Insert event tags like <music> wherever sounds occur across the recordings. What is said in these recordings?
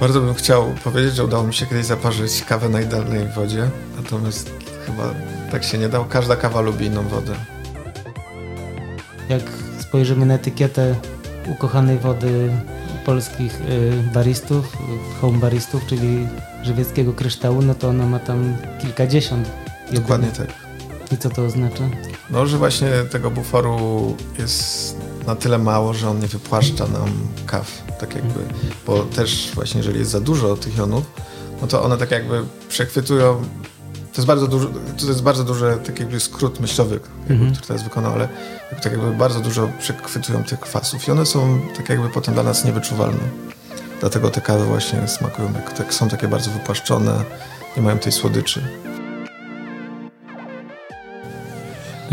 Bardzo bym chciał powiedzieć, że udało mi się kiedyś zaparzyć kawę na idealnej wodzie, natomiast chyba tak się nie dało. Każda kawa lubi inną wodę. Jak spojrzymy na etykietę ukochanej wody polskich y, baristów, home baristów, czyli żywieckiego kryształu, no to ona ma tam kilkadziesiąt. jedynie. Dokładnie tak. I co to oznacza? No, że właśnie tego buforu jest na tyle mało, że on nie wypłaszcza nam kaw, tak jakby, bo też właśnie jeżeli jest za dużo tych jonów, no to one tak jakby przechwytują, to jest bardzo duży, to jest bardzo duży tak jakby skrót myślowy, jakby, Mhm. który teraz wykonał, ale tak jakby bardzo dużo przechwytują tych kwasów i one są tak jakby potem dla nas niewyczuwalne. Dlatego te kawy właśnie smakują, jak, tak, są takie bardzo wypłaszczone, nie mają tej słodyczy.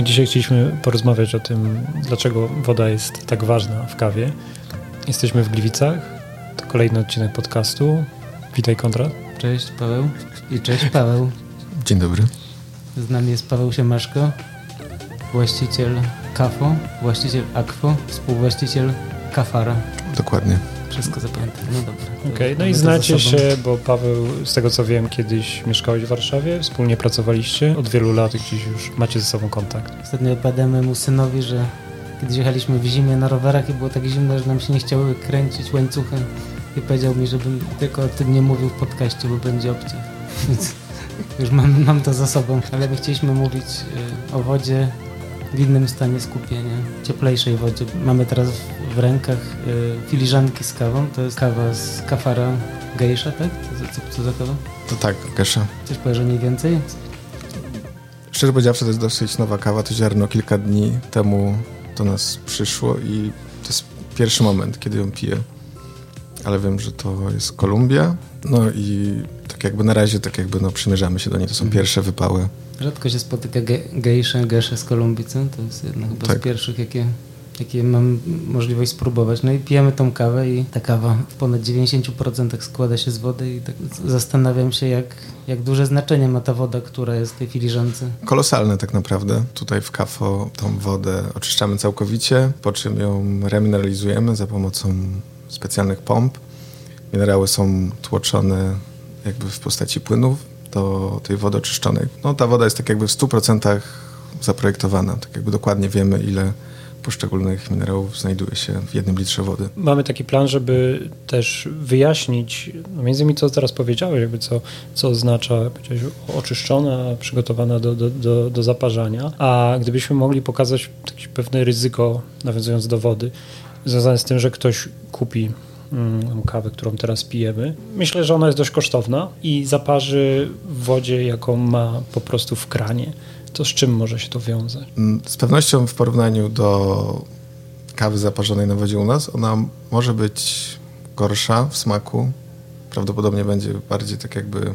Dzisiaj chcieliśmy porozmawiać o tym, dlaczego woda jest tak ważna w kawie. Jesteśmy w Gliwicach. To kolejny odcinek podcastu. Witaj Konrad. Cześć Paweł. I cześć Paweł. Dzień dobry. Z nami jest Paweł Siemaszko, właściciel Kafo, właściciel Akwo, współwłaściciel Kafara. Dokładnie. Wszystko zapamiętam. No dobra. Okej, no i znacie się, bo Paweł, z tego co wiem, kiedyś mieszkałeś w Warszawie, wspólnie pracowaliście. Od wielu lat gdzieś już macie ze sobą kontakt. Ostatnio opowiadamy mu synowi, że kiedyś jechaliśmy w zimie na rowerach i było tak zimno, że nam się nie chciały kręcić łańcuchem i powiedział mi, żebym tylko o tym nie mówił w podcaście, bo będzie obcy. <laughs> Więc już mam, mam to za sobą, ale my chcieliśmy mówić y, o wodzie w innym stanie skupienia, cieplejszej wodzie. Mamy teraz w, rękach y, filiżanki z kawą, to jest kawa z kafara gejsza, tak? Co, co, za kawa? To tak, Kesza. Coś powiesz o niej więcej? Szczerze powiedziawszy, to jest dosyć nowa kawa. To ziarno kilka dni temu do nas przyszło i to jest pierwszy moment, kiedy ją piję. Ale wiem, że to jest Kolumbia. No i tak jakby na razie tak jakby no, przymierzamy się do niej. To są Mhm. pierwsze wypały. Rzadko się spotyka ge gesze z Kolumbii, co? To jest jedno chyba Tak. z pierwszych, jakie, jakie mam możliwość spróbować. No i pijemy tą kawę i ta kawa w ponad 90% składa się z wody i tak zastanawiam się, jak, jak duże znaczenie ma ta woda, która jest w tej filiżance. Kolosalne tak naprawdę. Tutaj w kafo tą wodę oczyszczamy całkowicie, po czym ją remineralizujemy za pomocą specjalnych pomp. Minerały są tłoczone jakby w postaci płynów do tej wody oczyszczonej. No ta woda jest tak jakby w 100% zaprojektowana. Tak jakby dokładnie wiemy, ile poszczególnych minerałów znajduje się w jednym litrze wody. Mamy taki plan, żeby też wyjaśnić, no między innymi co teraz powiedziałeś, jakby co, co oznacza oczyszczona, przygotowana do, do, do, do zaparzania, a gdybyśmy mogli pokazać takie pewne ryzyko, nawiązując do wody, związane z tym, że ktoś kupi mm, kawę, którą teraz pijemy. Myślę, że ona jest dość kosztowna i zaparzy w wodzie, jaką ma po prostu w kranie. To z czym może się to wiązać? Mm, Z pewnością w porównaniu do kawy zaparzonej na wodzie u nas, ona może być gorsza w smaku. Prawdopodobnie będzie bardziej tak jakby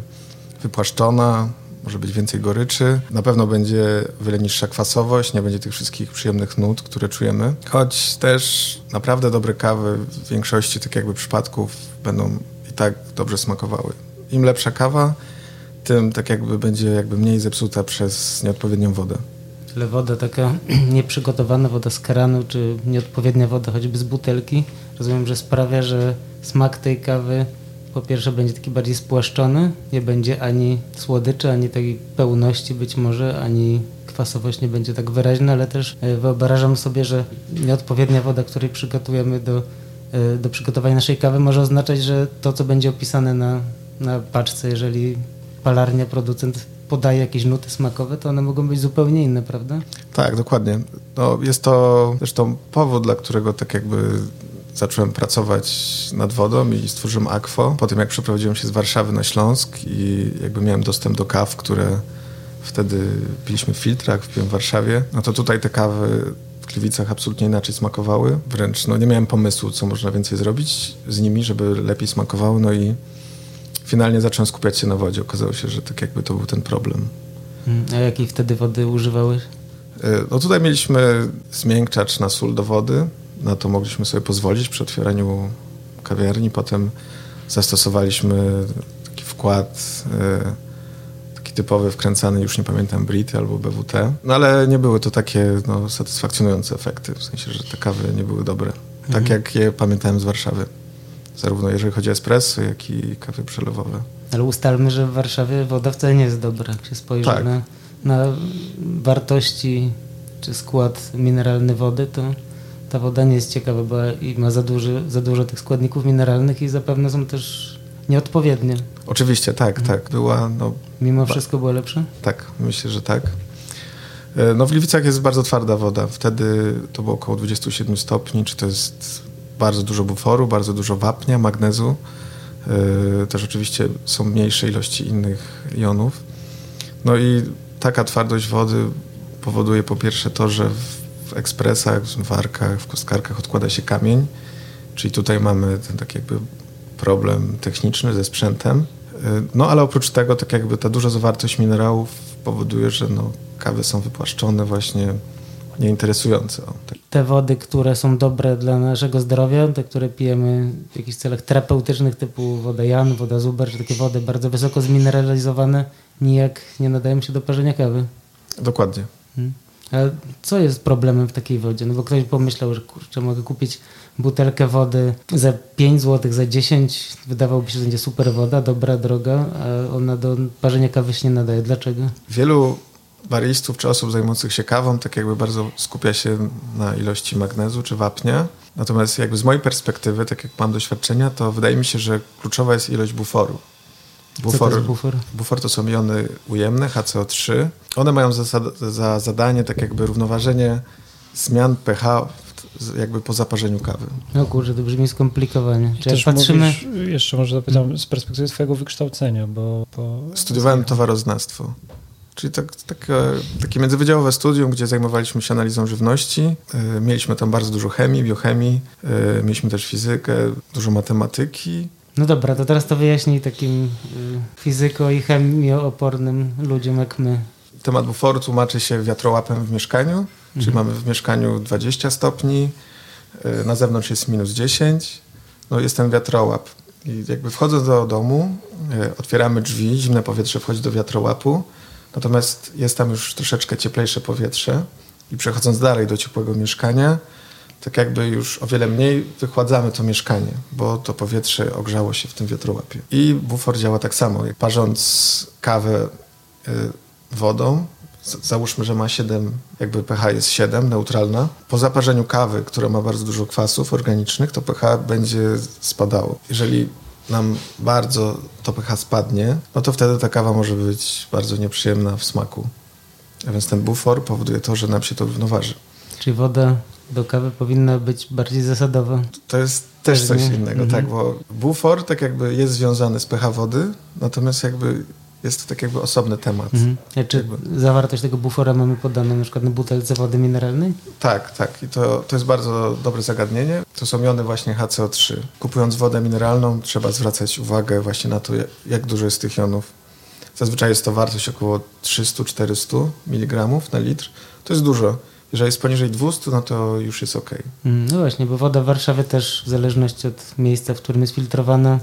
wypłaszczona, może być więcej goryczy. Na pewno będzie wiele niższa kwasowość, nie będzie tych wszystkich przyjemnych nut, które czujemy. Choć też naprawdę dobre kawy w większości tak jakby przypadków będą i tak dobrze smakowały. Im lepsza kawa, tym tak jakby będzie jakby mniej zepsuta przez nieodpowiednią wodę. Ale woda taka <clears throat> nieprzygotowana, woda z kranu, czy nieodpowiednia woda choćby z butelki, rozumiem, że sprawia, że smak tej kawy po pierwsze będzie taki bardziej spłaszczony, nie będzie ani słodyczy, ani takiej pełności być może, ani kwasowość nie będzie tak wyraźna, ale też e, wyobrażam sobie, że nieodpowiednia woda, której przygotujemy do, e, do przygotowania naszej kawy może oznaczać, że to, co będzie opisane na, na paczce, jeżeli palarnia, producent podaje jakieś nuty smakowe, to one mogą być zupełnie inne, prawda? Tak, dokładnie. No, jest to zresztą powód, dla którego tak jakby zacząłem pracować nad wodą i stworzyłem Aquo. Po tym jak przeprowadziłem się z Warszawy na Śląsk i jakby miałem dostęp do kaw, które wtedy piliśmy w filtrach, piłem w Warszawie, no to tutaj te kawy w Gliwicach absolutnie inaczej smakowały. Wręcz no, nie miałem pomysłu, co można więcej zrobić z nimi, żeby lepiej smakowały. No i finalnie zacząłem skupiać się na wodzie. Okazało się, że tak jakby to był ten problem. Mm, A jakiej wtedy wody używałeś? Y, No tutaj mieliśmy zmiękczacz na sól do wody. Na to mogliśmy sobie pozwolić przy otwieraniu kawiarni. Potem zastosowaliśmy taki wkład y, taki typowy, wkręcany, już nie pamiętam, Brity albo BWT. No ale nie były to takie no, satysfakcjonujące efekty. W sensie, że te kawy nie były dobre. Tak Mhm. jak je pamiętałem z Warszawy. zarówno jeżeli chodzi o espresso, jak i kawy przelewowe. Ale ustalmy, że w Warszawie woda wcale nie jest dobra. Jak się spojrzy Tak. na, na wartości czy skład mineralny wody, to ta woda nie jest ciekawa, bo i ma za, duży, za dużo tych składników mineralnych i zapewne są też nieodpowiednie. Oczywiście, tak, tak. Była, no Mimo wszystko było lepsze? tak, myślę, że tak. E, No w Gliwicach jest bardzo twarda woda. Wtedy to było około 27 stopni, czy to jest bardzo dużo buforu, bardzo dużo wapnia, magnezu. E, Też oczywiście są mniejsze ilości innych jonów. No i taka twardość wody powoduje po pierwsze to, że w- w ekspresach, w warkach, w kostkarkach odkłada się kamień, czyli tutaj mamy ten tak jakby problem techniczny ze sprzętem. No ale oprócz tego tak jakby ta duża zawartość minerałów powoduje, że no, kawy są wypłaszczone właśnie nieinteresujące. Tak. Te wody, które są dobre dla naszego zdrowia, te, które pijemy w jakichś celach terapeutycznych typu woda Jan, woda Zuber, czy takie wody bardzo wysoko zmineralizowane, nijak nie nadają się do parzenia kawy. Dokładnie. Hmm. A co jest problemem w takiej wodzie? No bo ktoś pomyślał, że kurczę, mogę kupić butelkę wody za 5 zł, za 10. Wydawałoby się, że będzie super woda, dobra, droga, a ona do parzenia kawy się nie nadaje. Dlaczego? Wielu baristów czy osób zajmujących się kawą tak jakby bardzo skupia się na ilości magnezu czy wapnia. Natomiast jakby z mojej perspektywy, tak jak mam doświadczenia, to wydaje mi się, że kluczowa jest ilość buforu. Co to jest bufor? Bufor to są jony ujemne, HCO3. One mają za, za zadanie tak jakby równoważenie zmian pH jakby po zaparzeniu kawy. No kurczę, to brzmi skomplikowanie. Czy Też patrzymy... mówisz, jeszcze może zapytam z perspektywy twojego wykształcenia, bo... bo Studiowałem towaroznawstwo. Czyli tak, takie, takie międzywydziałowe studium, gdzie zajmowaliśmy się analizą żywności. Yy, Mieliśmy tam bardzo dużo chemii, biochemii, yy, mieliśmy też fizykę, dużo matematyki. No dobra, to teraz to wyjaśnij takim y, fizyko- i chemioopornym ludziom jak my. Temat buforu tłumaczy się wiatrołapem w mieszkaniu, czyli mamy w mieszkaniu 20 stopni, yy, na zewnątrz jest minus 10, no jest ten wiatrołap. I jakby wchodząc do domu, yy, otwieramy drzwi, zimne powietrze wchodzi do wiatrołapu, natomiast jest tam już troszeczkę cieplejsze powietrze i przechodząc dalej do ciepłego mieszkania, tak jakby już o wiele mniej wychładzamy to mieszkanie, bo to powietrze ogrzało się w tym wiatrołapie. I bufor działa tak samo. Jak Parząc kawę y, wodą, załóżmy, że ma 7, jakby pH jest 7, neutralna. Po zaparzeniu kawy, która ma bardzo dużo kwasów organicznych, to pH będzie spadało. Jeżeli nam bardzo to pH spadnie, no to wtedy ta kawa może być bardzo nieprzyjemna w smaku. A więc ten bufor powoduje to, że nam się to równoważy. Czyli woda do kawy powinna być bardziej zasadowa. To jest też coś nie? innego, Mhm. tak, bo bufor tak jakby jest związany z pH wody, natomiast jakby jest to tak jakby osobny temat. Mhm. A Czy Jakby- zawartość tego bufora mamy podaną na przykład na butelce wody mineralnej? Tak, tak. I to, to jest bardzo dobre zagadnienie. To są jony właśnie HCO3. Kupując wodę mineralną trzeba zwracać uwagę właśnie na to, jak, jak dużo jest tych jonów. Zazwyczaj jest to wartość około 300-400 mg na litr. To jest dużo. Jeżeli jest poniżej 200, no to już jest ok. Mm, No właśnie, bo woda w Warszawie też w zależności od miejsca, w którym jest filtrowana,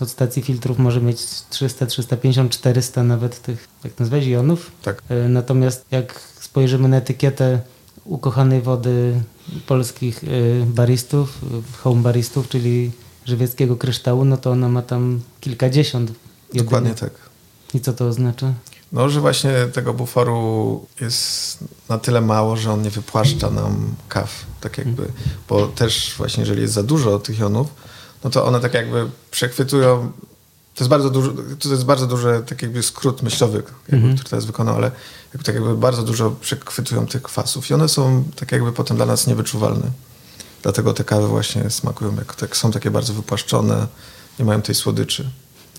od stacji filtrów może mieć 300, 350, 400 nawet tych, jak nazwać, jonów. Tak. E, Natomiast jak spojrzymy na etykietę ukochanej wody polskich e, baristów, home baristów, czyli żywieckiego kryształu, no to ona ma tam kilkadziesiąt. jedynie. Dokładnie tak. I co to oznacza? No, że właśnie tego buforu jest na tyle mało, że on nie wypłaszcza nam kaw, tak jakby, bo też właśnie jeżeli jest za dużo tych jonów, no to one tak jakby przechwytują, to jest bardzo duży, to jest bardzo duży tak jakby skrót myślowy, jakby, który teraz wykonał, ale jakby, tak jakby bardzo dużo przechwytują tych kwasów. I one są tak jakby potem dla nas niewyczuwalne. Dlatego te kawy właśnie smakują, jak tak, są takie bardzo wypłaszczone, nie mają tej słodyczy.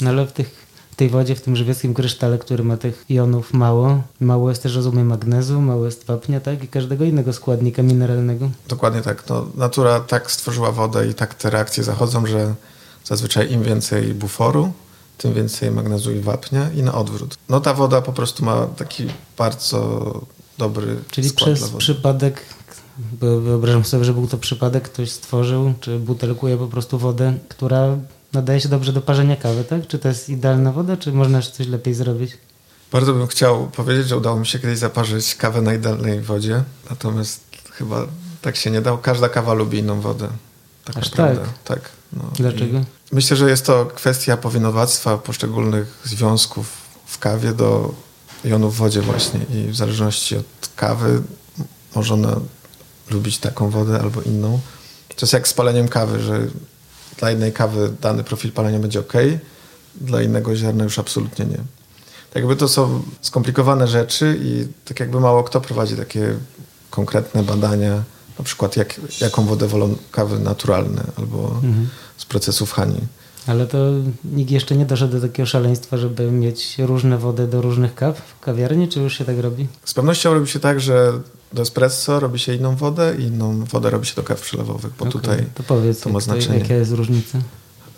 No ale w, tych, tej wodzie, w tym żywieckim krysztale, który ma tych jonów mało, mało jest też, rozumiem, magnezu, mało jest wapnia, tak? I każdego innego składnika mineralnego. Dokładnie tak. No, natura tak stworzyła wodę i tak te reakcje zachodzą, że zazwyczaj im więcej buforu, tym więcej magnezu i wapnia i na odwrót. No ta woda po prostu ma taki bardzo dobry Czyli przez przypadek, wyobrażam sobie, że był to przypadek, ktoś stworzył, czy butelkuje po prostu wodę, która nadaje się dobrze do parzenia kawy, tak? Czy to jest idealna woda, czy można jeszcze coś lepiej zrobić? Bardzo bym chciał powiedzieć, że udało mi się kiedyś zaparzyć kawę na idealnej wodzie, natomiast chyba tak się nie dało. Każda kawa lubi inną wodę. tak Aż naprawdę. tak? Tak. no. Dlaczego? I myślę, że jest to kwestia powinowactwa poszczególnych związków w kawie do jonu w wodzie właśnie i w zależności od kawy może ona lubić taką wodę albo inną. To jest jak z paleniem kawy, że dla jednej kawy dany profil palenia będzie ok, dla innego ziarna już absolutnie nie. Tak jakby to są skomplikowane rzeczy i tak jakby mało kto prowadzi takie konkretne badania, na przykład jak, jaką wodę wolą kawy naturalne albo Mhm. z procesów Hani. Ale to nikt jeszcze nie doszedł do takiego szaleństwa, żeby mieć różne wody do różnych kaw w kawiarni, czy już się tak robi? Z pewnością robi się tak, że do espresso robi się inną wodę i inną wodę robi się do kaw przelewowych, bo Okej, tutaj To powiedz, to ma znaczenie. jaka jest różnica?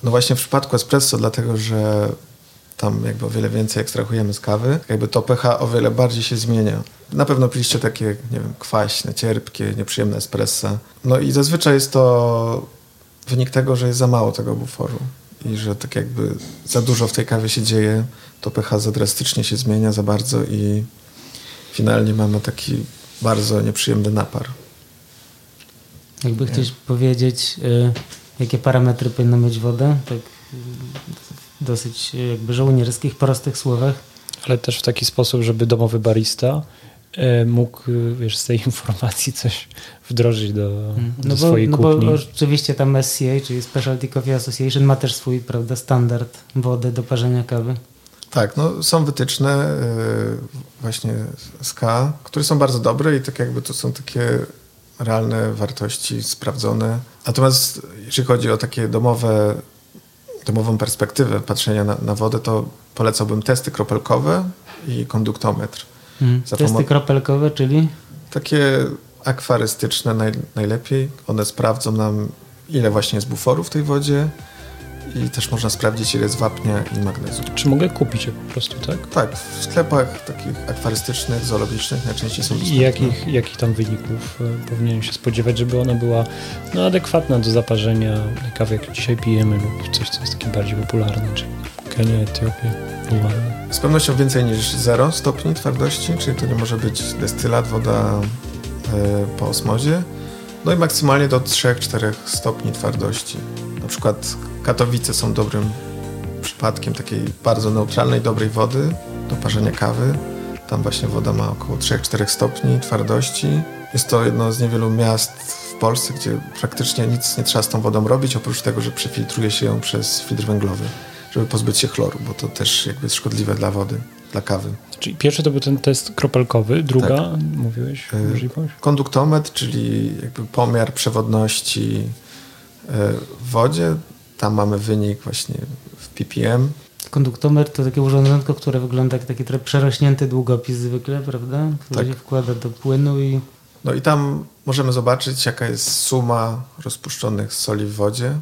No właśnie w przypadku espresso, dlatego że tam jakby o wiele więcej ekstrahujemy z kawy, jakby to pH o wiele bardziej się zmienia. Na pewno piliście takie, nie wiem, kwaśne, cierpkie, nieprzyjemne espressa. No i zazwyczaj jest to wynik tego, że jest za mało tego buforu i że tak jakby za dużo w tej kawie się dzieje, to pH za drastycznie się zmienia, za bardzo i finalnie mamy taki bardzo nieprzyjemny napar. Jakby chcieć powiedzieć, y, jakie parametry powinna mieć woda, tak y, w dosyć y, jakby żołnierskich, prostych słowach. Ale też w taki sposób, żeby domowy barista e, mógł wiesz, z tej <laughs> informacji coś wdrożyć do, do No bo, swojej no bo kuchni. oczywiście tam SCA, czyli Specialty Coffee Association, ma też swój prawda, standard wody do parzenia kawy. Tak, no są wytyczne y, właśnie z K, które są bardzo dobre i tak jakby to są takie realne wartości sprawdzone. Natomiast jeśli chodzi o takie domowe, domową perspektywę patrzenia na, na wodę, to polecałbym testy kropelkowe i konduktometr. Za Testy kropelkowe, czyli Takie akwarystyczne naj, najlepiej. One sprawdzą nam, ile właśnie jest buforu w tej wodzie i też można sprawdzić, ile jest wapnia i magnezu. Czy mogę kupić je po prostu, tak? Tak, w sklepach takich akwarystycznych, zoologicznych najczęściej są I dostępne. jakich, jakich tam wyników e, powinienem się spodziewać, żeby ona była no, adekwatna do zaparzenia kawy, jak dzisiaj pijemy, lub coś, co jest takie bardziej popularne, czyli Kenia, Etiopia, Ruanda. Z pewnością więcej niż 0 stopni twardości, czyli to nie może być destylat, woda e, po osmozie. No i maksymalnie do 3-4 stopni twardości. Na przykład Katowice są dobrym przypadkiem takiej bardzo neutralnej, dobrej wody do parzenia kawy. Tam właśnie woda ma około 3-4 stopni twardości. Jest to jedno z niewielu miast w Polsce, gdzie praktycznie nic nie trzeba z tą wodą robić, oprócz tego, że przefiltruje się ją przez filtr węglowy, żeby pozbyć się chloru, bo to też jakby jest szkodliwe dla wody, dla kawy. Czyli pierwszy to był ten test kropelkowy, druga, mówiłeś, Y, możliwość? Konduktometr, czyli jakby pomiar przewodności e, w wodzie. Tam mamy wynik właśnie w ppm. konduktometr to takie urządzonko, które wygląda jak taki trochę przerośnięty długopis zwykle, prawda? Który Tak. się wkłada do płynu i No i tam możemy zobaczyć, jaka jest suma rozpuszczonych soli w wodzie.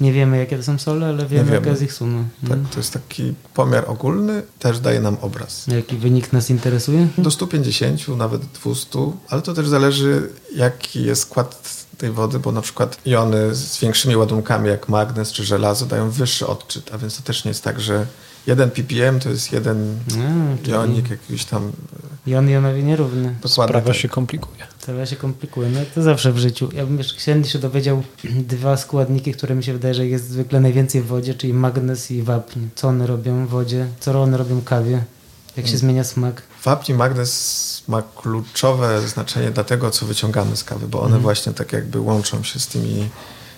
nie wiemy jakie to są sole, ale wiemy, wiemy. jaka jest ich suma. Tak, Mhm. to jest taki pomiar ogólny, też daje nam obraz. Jaki wynik nas interesuje? Do 150, nawet 200, ale to też zależy, jaki jest skład tej wody, bo na przykład jony z większymi ładunkami, jak magnez czy żelazo, dają wyższy odczyt, a więc to też nie jest tak, że jeden ppm to jest jeden A, jonik jakiś tam. jon jonowi nierówny. Dokładnie Sprawa tak. się komplikuje. Sprawa się komplikuje, no jak to zawsze w życiu. Ja bym jeszcze chciał się dowiedział <clears throat> dwa składniki, które mi się wydaje, że jest zwykle najwięcej w wodzie, czyli magnez i wapń. Co one robią w wodzie, co one robią w kawie, jak się zmienia smak. Wapń i magnez ma kluczowe znaczenie dla tego, co wyciągamy z kawy, bo one Mhm. właśnie tak jakby łączą się z tymi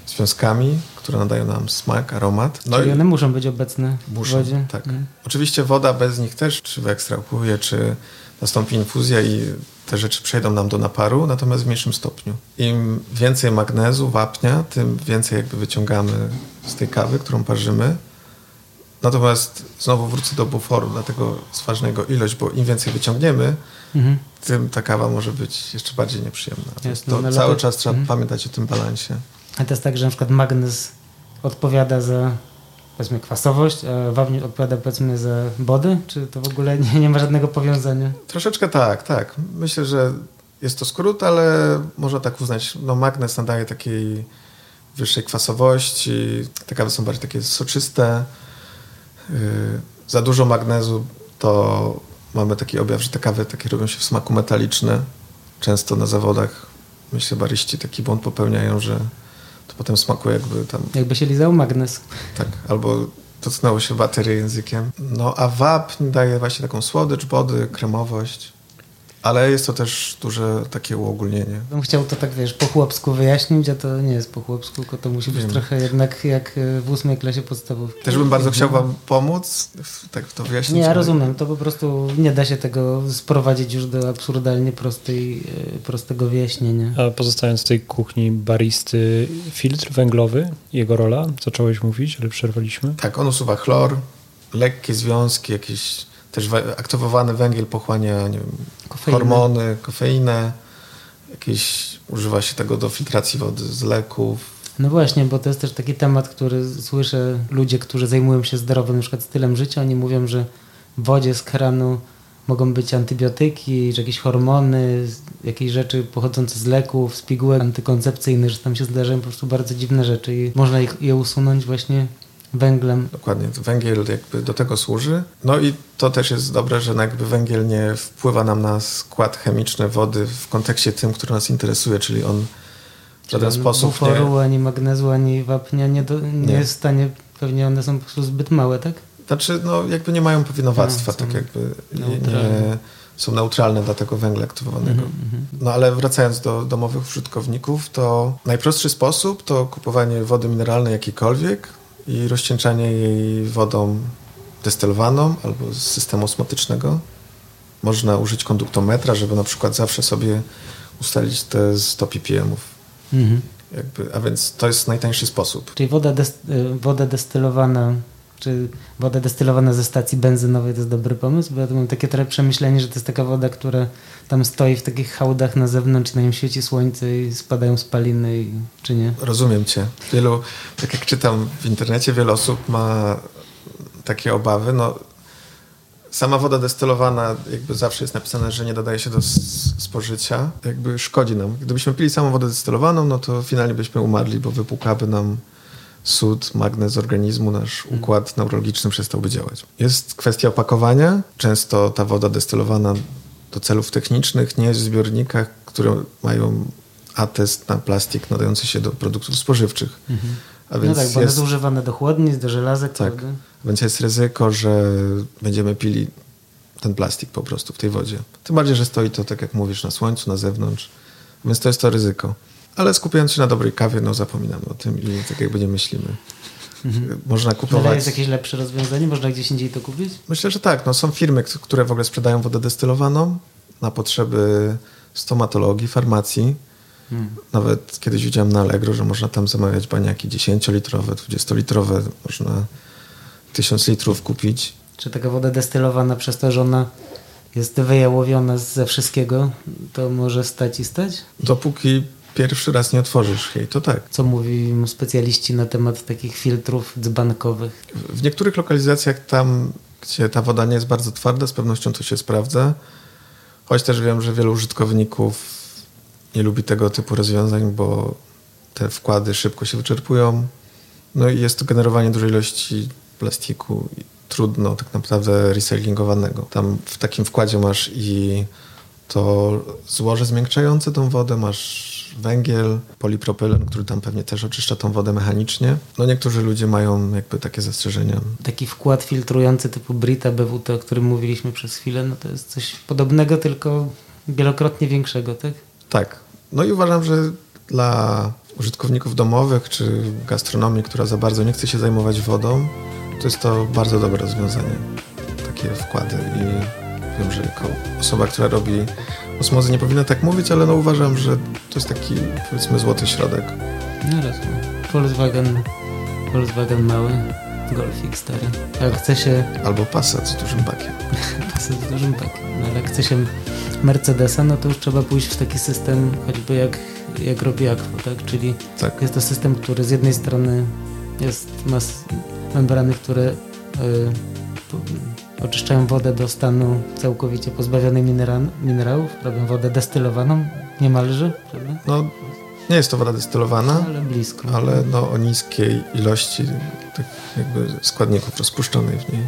związkami, które nadają nam smak, aromat. No czyli i one muszą być obecne muszą, w wodzie. tak. Mhm. Oczywiście woda bez nich też, czy wyekstrahuje, czy nastąpi infuzja i te rzeczy przejdą nam do naparu, natomiast w mniejszym stopniu. Im więcej magnezu, wapnia, tym więcej jakby wyciągamy z tej kawy, którą parzymy. Natomiast znowu wrócę do buforu, dlatego jest ważna jego ilość, bo im więcej wyciągniemy, Mhm. tym ta kawa może być jeszcze bardziej nieprzyjemna. Jasne, to no ale cały to- czas trzeba mhm. pamiętać o tym balansie. A to jest tak, że na przykład magnez odpowiada za powiedzmy kwasowość, a wapń odpowiada powiedzmy za body? Czy to w ogóle nie, nie ma żadnego powiązania? Troszeczkę tak, tak. Myślę, że jest to skrót, ale można tak uznać. No, magnez nadaje takiej wyższej kwasowości. Te kawy są bardziej takie soczyste. Yy, za dużo magnezu to mamy taki objaw, że te kawy takie robią się w smaku metaliczne. Często na zawodach, myślę, baryści taki błąd popełniają, że to potem smakuje jakby tam... Jakby się lizał magnes. Tak, albo dotknęło się baterię językiem. No a wapń daje właśnie taką słodycz, wody, kremowość. Ale jest to też duże takie uogólnienie. Bym chciał to tak, wiesz, po chłopsku wyjaśnić, a to nie jest po chłopsku, tylko to musi być Wiem. trochę jednak jak e, w ósmej klasie podstawówki. Też bym bardzo chciał wam pomóc, w- tak to wyjaśnić. Nie, ja ale- rozumiem, to po prostu nie da się tego sprowadzić już do absurdalnie prostej, e, prostego wyjaśnienia. A pozostając w tej kuchni baristy, filtr węglowy, jego rola, zacząłeś mówić, ale przerwaliśmy. Tak, on usuwa chlor, lekkie związki, jakieś też aktywowany węgiel pochłania nie wiem, hormony, kofeinę. Jakieś, używa się tego do filtracji wody z leków. No właśnie, bo to jest też taki temat, który słyszę ludzie, którzy zajmują się zdrowym na przykład stylem życia, oni mówią, że w wodzie z kranu mogą być antybiotyki, że jakieś hormony, jakieś rzeczy pochodzące z leków, z pigułek antykoncepcyjnych, że tam się zdarzają po prostu bardzo dziwne rzeczy i można ich- je usunąć właśnie węglem. Dokładnie, węgiel jakby do tego służy. No i to też jest dobre, że jakby węgiel nie wpływa nam na skład chemiczny wody w kontekście tym, który nas interesuje, czyli on w żaden Ani sposób buforu, nie... ani magnezu, ani wapnia nie, do, nie, Nie. jest w stanie, pewnie one są po prostu zbyt małe, tak? Znaczy, no jakby nie mają powinowactwa, No, tak jakby neutralne. nie są neutralne dla tego węgla aktywowanego. Mhm, No ale wracając do domowych użytkowników, to najprostszy sposób to kupowanie wody mineralnej jakiejkolwiek i rozcieńczanie jej wodą destylowaną albo z systemu osmotycznego. Można użyć konduktometra, żeby na przykład zawsze sobie ustalić te 100 ppmów. Mhm. Jakby, a więc to jest najtańszy sposób. Czyli woda, des, woda destylowana, czy woda destylowana ze stacji benzynowej to jest dobry pomysł? Bo ja mam takie trochę przemyślenie, że to jest taka woda, która tam stoi w takich hałdach na zewnątrz, na nim świeci słońce i spadają spaliny, i, czy nie? Rozumiem cię. Wielu, tak jak czytam w internecie, wiele osób ma takie obawy. No, sama woda destylowana, jakby zawsze jest napisane, że nie dodaje się do spożycia, jakby szkodzi nam. Gdybyśmy pili samą wodę destylowaną, no to finalnie byśmy umarli, bo wypłukałaby nam sód, magnez z organizmu, nasz układ neurologiczny przestałby działać. Jest kwestia opakowania. Często ta woda destylowana do celów technicznych nie jest w zbiornikach, które mają atest na plastik nadający się do produktów spożywczych. A No więc tak, bo one jest, używane do chłodnic, do żelazek, Tak. prawda? więc jest ryzyko, że będziemy pili ten plastik po prostu w tej wodzie. Tym bardziej, że stoi to, tak jak mówisz, na słońcu, na zewnątrz. Więc to jest to ryzyko. Ale skupiając się na dobrej kawie, no zapominamy o tym i tak jakby nie myślimy. Można Ale kupować... jest jakieś lepsze rozwiązanie? Można gdzieś indziej to kupić? Myślę, że tak. No, są firmy, które w ogóle sprzedają wodę destylowaną na potrzeby stomatologii, farmacji. Hmm. Nawet kiedyś widziałem na Allegro, że można tam zamawiać baniaki 10-litrowe, 20-litrowe. Można 1000 litrów kupić. Czy taka woda destylowana przez to, że ona jest wyjałowiona ze wszystkiego, to może stać i stać? Dopóki pierwszy raz nie otworzysz jej, to tak. Co mówią specjaliści na temat takich filtrów dzbankowych? W niektórych lokalizacjach tam, gdzie ta woda nie jest bardzo twarda, z pewnością to się sprawdza. Choć też wiem, że wielu użytkowników nie lubi tego typu rozwiązań, bo te wkłady szybko się wyczerpują. No i jest to generowanie dużej ilości plastiku i trudno tak naprawdę recyklingowanego. Tam w takim wkładzie masz i to złoże zmiękczające tą wodę, masz węgiel, polipropylen, który tam pewnie też oczyszcza tą wodę mechanicznie. No niektórzy ludzie mają jakby takie zastrzeżenia. Taki wkład filtrujący typu Brita BWT, o którym mówiliśmy przez chwilę, no to jest coś podobnego, tylko wielokrotnie większego, tak? Tak. No i uważam, że dla użytkowników domowych czy gastronomii, która za bardzo nie chce się zajmować wodą, to jest to bardzo dobre rozwiązanie. Takie wkłady i wiem, że jako osoba, która robi osmozę nie powinna tak mówić, ale no uważam, że to jest taki powiedzmy złoty środek. No rozumiem. Volkswagen, Volkswagen mały, Golfik stary. A jak chce się Albo Passat z dużym bakiem. <laughs> pasy z dużym pakiem, no ale jak chce się Mercedesa, no to już trzeba pójść w taki system, choćby jak, jak robi Aqua, tak? Czyli Tak. jest to system, który z jednej strony jest, ma membrany, które y, po- oczyszczają wodę do stanu całkowicie pozbawionej minera, minerałów, robią wodę destylowaną niemalże, prawda? No nie jest to woda destylowana, Ale blisko. ale no o niskiej ilości tak jakby składników rozpuszczonej w niej.